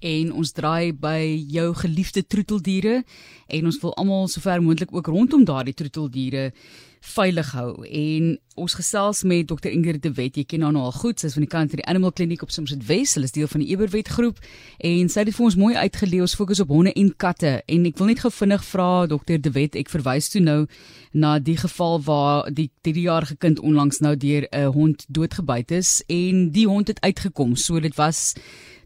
en ons draai by jou geliefde troeteldiere en ons wil almal sover moontlik ook rondom daardie troeteldiere veilig hou. En ons gesels met Dr Ingrid de Wet. Jy ken haar nou al goed. Sy's van die kant van die Animal Clinic op Somerset West. Hulle is deel van die Eberwet groep. En sy het vir ons mooi uitgeleer ons fokus op honde en katte. En ek wil net gou vinnig vra Dr de Wet ek verwys toe nou na die geval waar die 3-jarige kind onlangs nou deur 'n hond doodgebyt is. En die hond het uitgekom. So dit was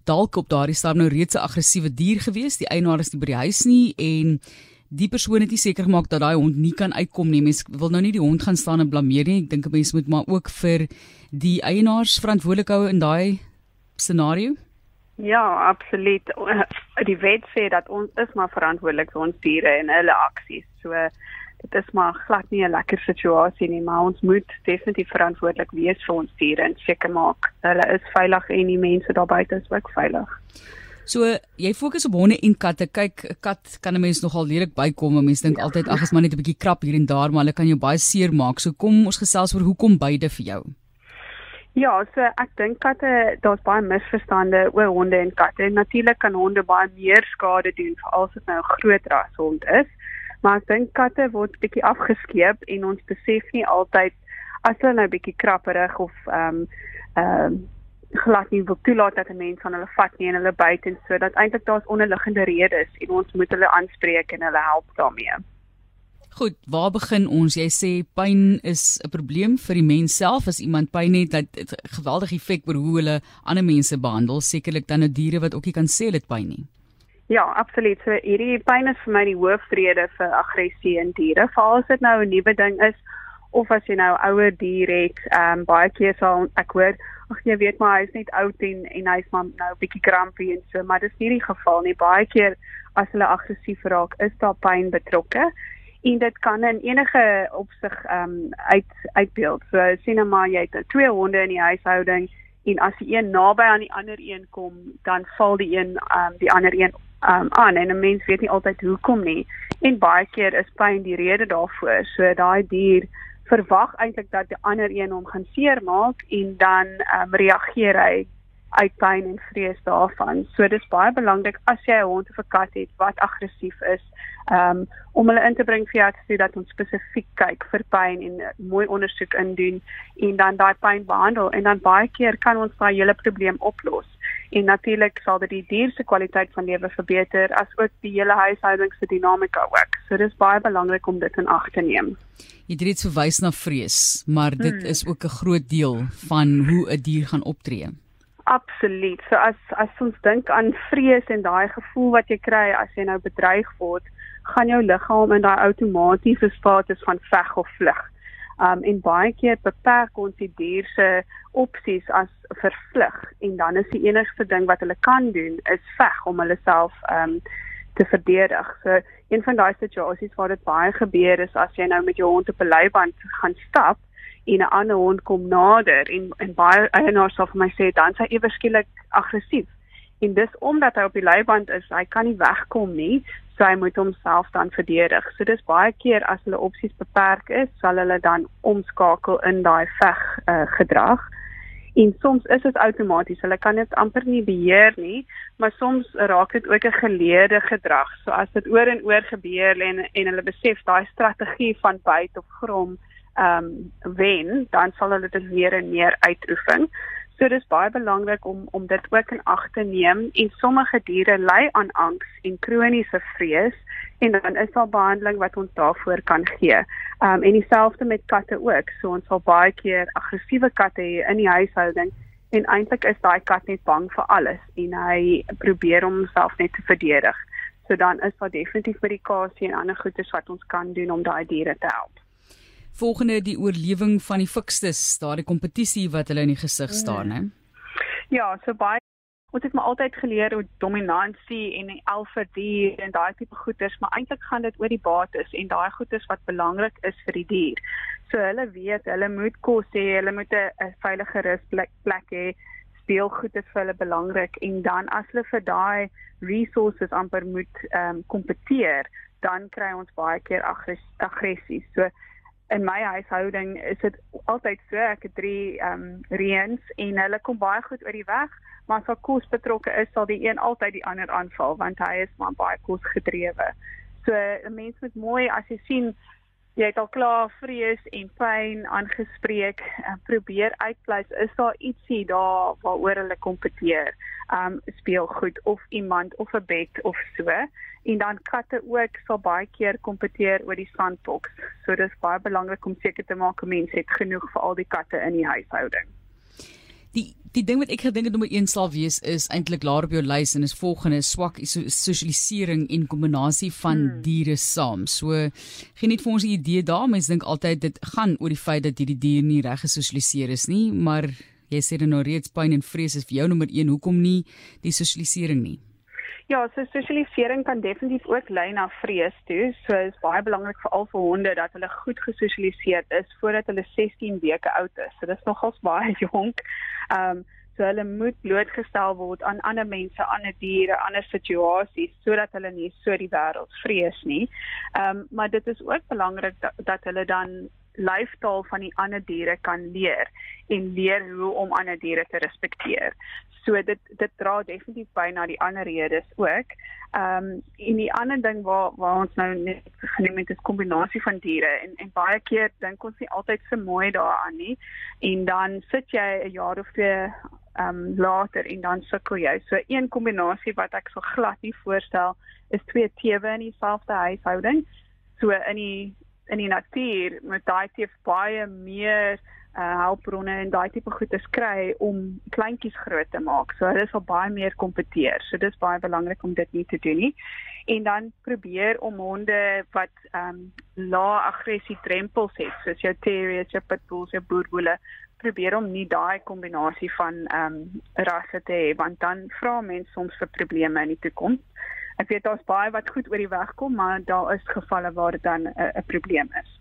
dalk op daardie stadium nou reeds 'n aggressiewe dier gewees die eienaar is nie by die huis nie en die persoon het nie seker gemaak dat daai hond nie kan uitkom nie. Mens wil nou nie die hond gaan staan en blameer nie. Ek dink 'n mens moet maar ook vir die eienaars verantwoordelik hou in daai scenario. Ja, absoluut. Die wet sê dat ons is maar verantwoordelik vir ons diere en hulle aksies. So dit is maar glad nie 'n lekker situasie nie, maar ons moet definitief verantwoordelik wees vir ons diere en seker maak hulle is veilig en die mense daar buite is ook veilig. So jy fokus op honde en katte. Kyk, 'n kat kan 'n mens nogal lelik bykom. 'n Mens dink ja. altyd ag, is maar net 'n bietjie krap hier en daar, maar hulle kan jou baie seer maak. So kom ons gesels oor hoekom beide vir jou. Ja, so ek dink katte, daar's baie misverstande oor honde en katte. Natuurlik kan honde baie meer skade doen veral as dit nou 'n groot ras hond is. Maar ek dink katte word bietjie afgeskeep en ons besef nie altyd as hulle nou bietjie krapperig of ehm um, ehm um, glad nie wil toelaat dat 'n mens van hulle vat nie en hulle byt en so dat eintlik daar's onderliggende redes en ons moet hulle aanspreek en hulle help daarmee. Goed, waar begin ons? Jy sê pyn is 'n probleem vir die mens self as iemand pyn het dat dit geweldig effek oor hoe hulle ander mense behandel, sekerlik dan 'n diere wat ook nie kan sê dit pyn nie. Ja, absoluut. So hierdie pyn is vir my die hoofrede vir aggressie in diere. Veral as dit nou 'n nuwe ding is of as jy nou ouer dier het, ehm um, baie keer sal ek hoor ag jy weet maar hy's net oud en en hy's maar nou 'n bietjie krampie en so, maar dis nie die geval nie. Baie keer as hulle aggressief raak, is daar pyn betrokke en dit kan in enige opsig ehm um, uit uitbeeld. So sien nou maar jy het twee honde in die huishouding en as die een naby aan die ander een kom, dan val die een ehm um, die ander een ehm um, aan en 'n mens weet nie altyd hoekom nie. En baie keer is pyn die rede daarvoor. So daai dier verwag eintlik dat die ander een hom gaan seermaak en dan um, reageer hy uit pyn en vrees daarvan. So dis baie belangrik as jy 'n hond of 'n kat het wat aggressief is, um, om hulle in te bring vir jou te sê dat ons spesifiek kyk vir pyn en uh, mooi ondersoek indoen en dan daai pyn behandel en dan baie keer kan ons daai hele probleem oplos. En natuurlik sal dit die dier se kwaliteit van lewe verbeter as ook die hele huishouding se dinamika ook. So dis baie belangrik om dit in ag te neem. Jy reeds verwys na vrees, maar dit hmm. is ook 'n groot deel van hoe 'n dier gaan optree. Absoluut. So as as ons dink aan vrees en daai gevoel wat jy kry as jy nou bedreig word, gaan jou liggaam in daai outomatiese status van veg of vlug. Um en baie keer beperk ons die dier se opsies as vir vlug en dan is die enigste ding wat hulle kan doen is veg om hulle self um te verdedig. So een van daai situasies waar dit baie gebeur is as jy nou met jou hond op 'n leiband gaan stap en 'n ander hond kom nader en en baie eienaars sal vir my sê dan sy ewe skielik aggressief. En dis omdat hy op die leiband is, hy kan nie wegkom nie, so hy moet homself dan verdedig. So dis baie keer as hulle opsies beperk is, sal hulle dan omskakel in daai veg uh, gedrag en soms is dit outomaties. Hulle kan dit amper nie beheer nie, maar soms raak dit ook 'n geleerde gedrag. So as dit oor en oor gebeur en en hulle besef daai strategie van byt of grom ehm um, wen, dan sal hulle dit meer en meer uitoefen. So dis baie belangrik om om dit ook in ag te neem en sommige diere ly aan angs en kroniese vrees en dan is daar behandeling wat ons daarvoor kan gee. Um en dieselfde met katte ook. So ons sal baie keer aggressiewe katte hê in die huishouding en eintlik is daai kat net bang vir alles en hy probeer om homself net te verdedig. So dan is daar definitief medikasie en ander goedes wat ons kan doen om daai diere te help. Volgende die oorlewing van die fikstes, daardie kompetisie wat hulle in die gesig staan, hè. Ja, so baie ons het maar altyd geleer hoe dominansie en alfa dier en daai tipe goeders, maar eintlik gaan dit oor die bates en daai goeders wat belangrik is vir die dier. So hulle weet, hulle moet kos hê, hulle moet 'n veilige rusplek hê, speelgoed is vir hulle belangrik en dan as hulle vir daai resources amper moet ehm um, kompeteer, dan kry ons baie keer aggressie. So in my huishouding is dit altyd so ek het drie ehm um, reëns en hulle kom baie goed oor die weg maar as daar kos betrokke is sal die een altyd die ander aanval want hy is maar baie kos gedrewe. So 'n mens moet mooi as jy sien jy het al klaar vrees en pyn aangespreek en probeer uitpleis is daar ietsie daar waaroor hulle kompeteer. Um speel goed of iemand of 'n bed of so en dan katte ook sal baie keer kompeteer oor die sandbox. So dis baie belangrik om seker te maak 'n mens het genoeg vir al die katte in die huishouding. Die die ding wat ek gedink het nommer 1 sal wees is eintlik laer op jou lys en is volgende swak sosialisering en kombinasie van hmm. diere saam. So geniet vir ons 'n idee daar. Mense dink altyd dit gaan oor die feit dat hierdie dier nie reg gesosialiseer is nie, maar jy sê dan nou reeds pyn en vrees is vir jou nommer 1. Hoekom nie die sosialisering nie? Ja, so sosialisering kan definitief ook lei na vrees toe. So is baie belangrik vir al vir honde dat hulle goed gesosialiseer is voordat hulle 16 weke oud is. So dis nogals baie jonk. Ehm um, so hulle moet blootgestel word aan ander mense, ander diere, ander situasies sodat hulle nie so die wêreld vrees nie. Ehm um, maar dit is ook belangrik dat, dat hulle dan lyfstaal van die ander diere kan leer en leer hoe om ander diere te respekteer. So dit dit dra definitief by na die ander redes ook. Ehm um, en die ander ding waar waar ons nou net genoem het is kombinasie van diere en en baie keer dink ons nie altyd so mooi daaraan nie. En dan sit jy 'n jaar of twee ehm um, later en dan sukkel jy. So een kombinasie wat ek so glad nie voorstel is twee teewe in dieselfde huishouding. So in die in die natuur met daai teef baie meer uh hulpbronne en daai tipe goed te kry om kleintjies groot te maak. So hulle sal baie meer kompeteer. So dis baie belangrik om dit nie te doen nie. En dan probeer om honde wat ehm um, lae aggressie drempels het, soos jou terriers, jou pitbulls, jou boerboele, probeer om nie daai kombinasie van ehm um, rasse te hê want dan vra mense soms vir probleme in die toekoms. Ek weet daar's baie wat goed oor die weg kom, maar daar is gevalle waar dit dan 'n probleem is.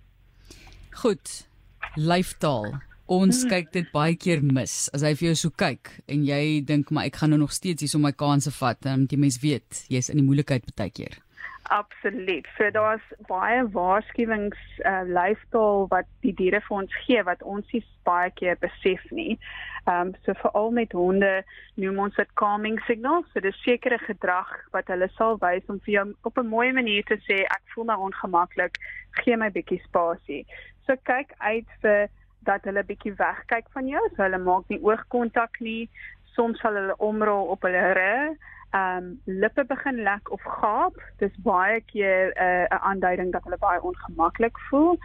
Goed lyftaal. Ons hmm. kyk dit baie keer mis. As hy vir jou so kyk en jy dink maar ek gaan nou nog steeds hier so my kanse vat, dan die mens weet jy's in die moeilikheid baie keer. Absoluut. So daar's baie waarskuwings uh lyftaal wat die diere vir ons gee wat ons nie baie keer besef nie. Ehm um, so veral met honde noem ons dit calming signals. So dis sekere gedrag wat hulle sal wys om vir jou op 'n mooi manier te sê ek voel nou ongemaklik, gee my bietjie spasie. So kyk uit vir dat hulle bietjie wegkyk van jou, so hulle maak nie oogkontak nie. Soms sal hulle omrol op hulle rug. Ehm um, lippe begin lek of gaap. Dis baie keer eh, 'n uh, aanduiding dat hulle baie ongemaklik voel.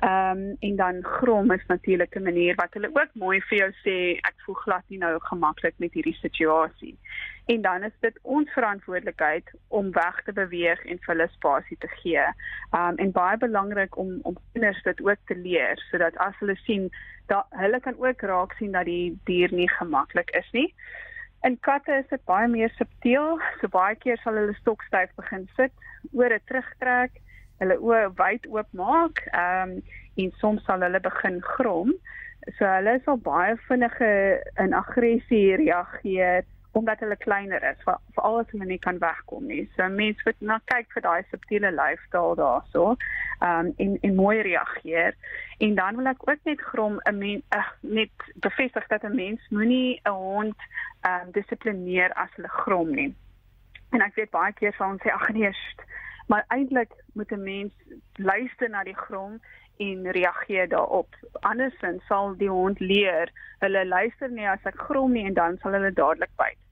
Ehm um, en dan grom is natuurlik 'n manier wat hulle ook mooi vir jou sê ek voel glad nie nou gemaklik met hierdie situasie en dan is dit ons verantwoordelikheid om weg te beweeg en vir hulle spasie te gee. Um en baie belangrik om om kinders dit ook te leer sodat as hulle sien dat hulle kan ook raak sien dat die dier nie gemaklik is nie. In katte is dit baie meer subtiel. So baie keer sal hulle stokstyf begin sit, ore terugtrek, hulle oë wyd oop maak, um en soms sal hulle begin grom. So hulle sal baie vinniger in aggressie reageer omdat hulle kleiner is vir veral as hulle nie kan wegkom nie. So mense moet na kyk vir daai subtiele lyfstaal daarso. Ehm um, en en mooi reageer. En dan wil ek ook net grom 'n mens net bevestig dat 'n mens moenie 'n hond ehm um, dissiplineer as hulle grom nie. En ek weet baie keer sal ons sê ag nee, maar eintlik moet 'n mens luister na die grom en reageer daarop. Andersins sal die hond leer, hulle luister nie as ek grom nie en dan sal hulle dadelik byt.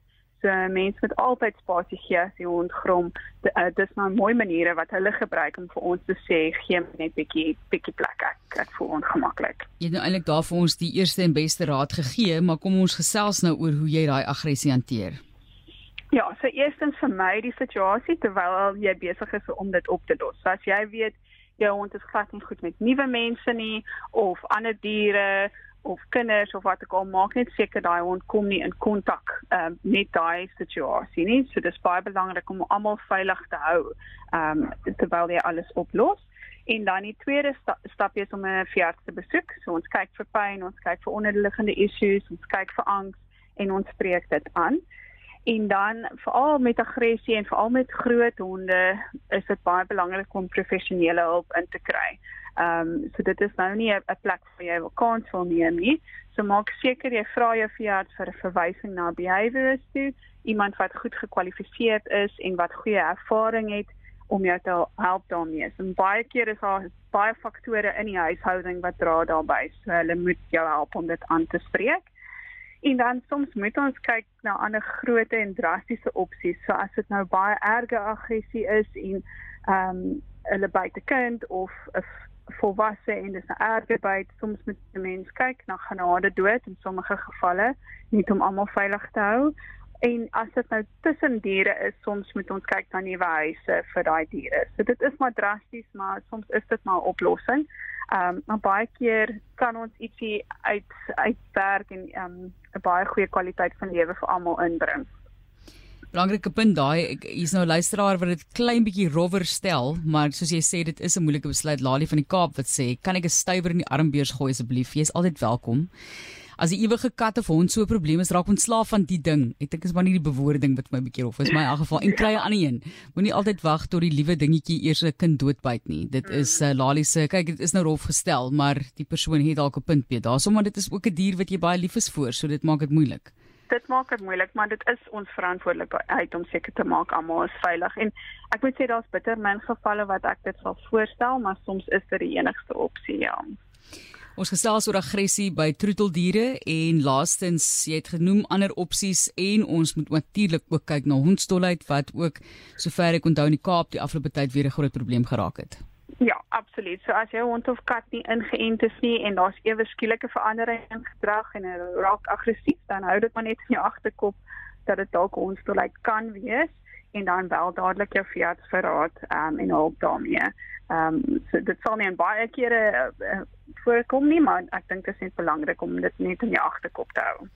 So mense moet altyd spasie gee as die hond grom. Uh, dis nou 'n mooi maniere wat hulle gebruik om vir ons te sê gee net bietjie bietjie plek. Ek, ek voel ongemaklik. Jy het nou eintlik daar vir ons die eerste en beste raad gegee, maar kom ons gesels nou oor hoe jy daai aggressie hanteer. Ja, so eerstens vir my die situasie terwyl jy besig is om dit op te los. So as jy weet jou hond is glad nie goed met nuwe mense nie of ander diere of kinders of wat ek al maak net seker daai hond kom nie in kontak um, met daai situasie nie. So dis baie belangrik om almal veilig te hou um terwyl jy alles oplos. En dan die tweede sta stap is om 'n veearts te besoek. So ons kyk vir pyn, ons kyk vir onderliggende issues, ons kyk vir angs en ons spreek dit aan. En dan veral met aggressie en veral met groot honde is dit baie belangrik om professionele hulp in te kry. Ehm um, so dit is nou nie 'n plek waar jy vakans wil neem nie. So maak seker jy vra jou veearts vir 'n verwysing na 'n behaviorist toe, iemand wat goed gekwalifiseer is en wat goeie ervaring het om jou te help daarmee. En baie keer is daar baie faktore in die huishouding wat dra daarbey. So hulle moet jou help om dit aan te spreek. En dan soms moet ons kyk na ander grootte en drastiese opsies. So as dit nou baie erge aggressie is en ehm um, hulle byte kind of 'n volwasse en dis 'n erge byt, soms moet 'n mens kyk na genade dood in sommige gevalle, net om almal veilig te hou. En as dit nou tussen diere is, soms moet ons kyk na nuwe huise vir daai diere. So dit is maar drasties, maar soms is dit maar 'n oplossing. Ehm um, maar baie keer kan ons ietsie uit uitwerk en ehm um, 'n baie goeie kwaliteit van lewe vir almal inbring. Belangrike punt daai, hier's nou 'n luisteraar wat dit klein bietjie rower stel, maar soos jy sê dit is 'n moeilike besluit. Lali van die Kaap wat sê, "Kan ek 'n stywer in die armbeurs gooi asseblief? Jy's altyd welkom." As die ewige kat of hond so 'n probleem is, raak ontslaaf van die ding. Ek dink is maar nie die bewoording wat my bietjie of is my in elk geval en kry 'n ander een. Moenie altyd wag tot die liewe dingetjie eers 'n kind doodbyt nie. Dit is uh, Lali se, kyk dit is nou rof gestel, maar die persoon het dalk 'n punt by. Daarsoom maar dit is ook 'n dier wat jy baie lief is vir, so dit maak dit moeilik dit maak dit moeilik, maar dit is ons verantwoordelikheid om seker te maak almal is veilig. En ek moet sê daar's bitter min gevalle wat ek dit sal voorstel, maar soms is dit die enigste opsie, ja. Ons gesels oor aggressie by troeteldiere en laastens jy het genoem ander opsies en ons moet natuurlik ook kyk na hondstolheid wat ook sover ek onthou in die Kaap die afgelope tyd weer 'n groot probleem geraak het. Ja, absoluut. So as jou hond of kat nie ingeënt is nie en daar's ewe skielike verandering in gedrag en hy raak aggressief, dan hou dit maar net in jou agterkop dat dit dalk onstolik kan wees en dan bel dadelik jou veearts vir raad um, en hulp daarmee. Ehm um, so dit sal nie baie kere uh, voorkom nie, maar ek dink dit is net belangrik om dit net in jou agterkop te hou.